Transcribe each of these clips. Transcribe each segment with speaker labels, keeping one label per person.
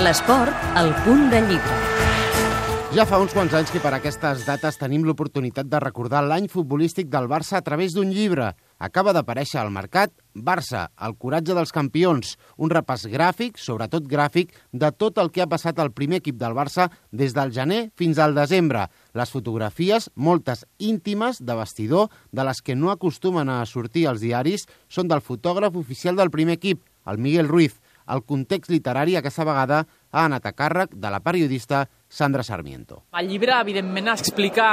Speaker 1: L'esport, al punt de llibre.
Speaker 2: Ja fa uns quants anys que per aquestes dates tenim l'oportunitat de recordar l'any futbolístic del Barça a través d'un llibre. Acaba d'aparèixer al mercat Barça, el coratge dels campions, un repàs gràfic, sobretot gràfic, de tot el que ha passat al primer equip del Barça des del gener fins al desembre. Les fotografies, moltes íntimes, de vestidor, de les que no acostumen a sortir als diaris, són del fotògraf oficial del primer equip, el Miguel Ruiz. El context literari aquesta vegada ha anat a càrrec de la periodista Sandra Sarmiento.
Speaker 3: El llibre, evidentment, explica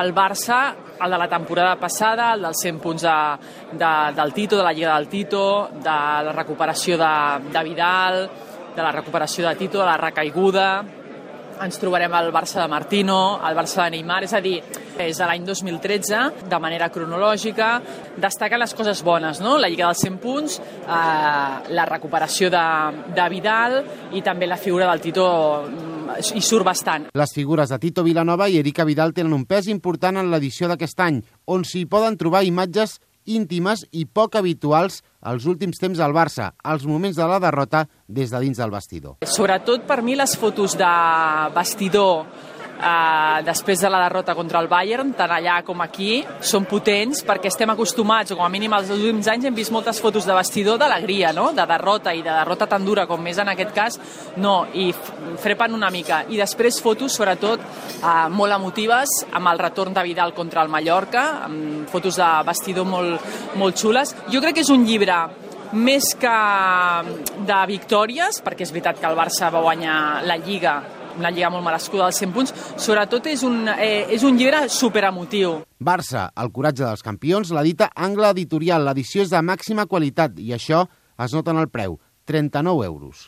Speaker 3: el Barça, el de la temporada passada, el dels 100 punts de, de, del Tito, de la Lliga del Tito, de la recuperació de, de Vidal, de la recuperació de Tito, de la recaiguda, ens trobarem al Barça de Martino, al Barça de Neymar, és a dir, és l'any 2013, de manera cronològica, destaquen les coses bones, no? la Lliga dels 100 punts, eh, la recuperació de, de Vidal i també la figura del Tito mm, hi surt bastant.
Speaker 2: Les figures de Tito Vilanova i Erika Vidal tenen un pes important en l'edició d'aquest any, on s'hi poden trobar imatges íntimes i poc habituals als últims temps al Barça, als moments de la derrota des de dins del vestidor.
Speaker 3: Sobretot per mi les fotos de vestidor eh, després de la derrota contra el Bayern, tant allà com aquí, són potents perquè estem acostumats, o com a mínim els últims anys hem vist moltes fotos de vestidor d'alegria, no? de derrota, i de derrota tan dura com és en aquest cas, no, i frepen una mica. I després fotos, sobretot, eh, molt emotives, amb el retorn de Vidal contra el Mallorca, amb fotos de vestidor molt, molt xules. Jo crec que és un llibre més que de victòries, perquè és veritat que el Barça va guanyar la Lliga una lliga molt merescuda dels 100 punts, sobretot és un, eh, és un llibre superemotiu.
Speaker 2: Barça, el coratge dels campions, l'edita Angle Editorial. L'edició és de màxima qualitat i això es nota en el preu, 39 euros.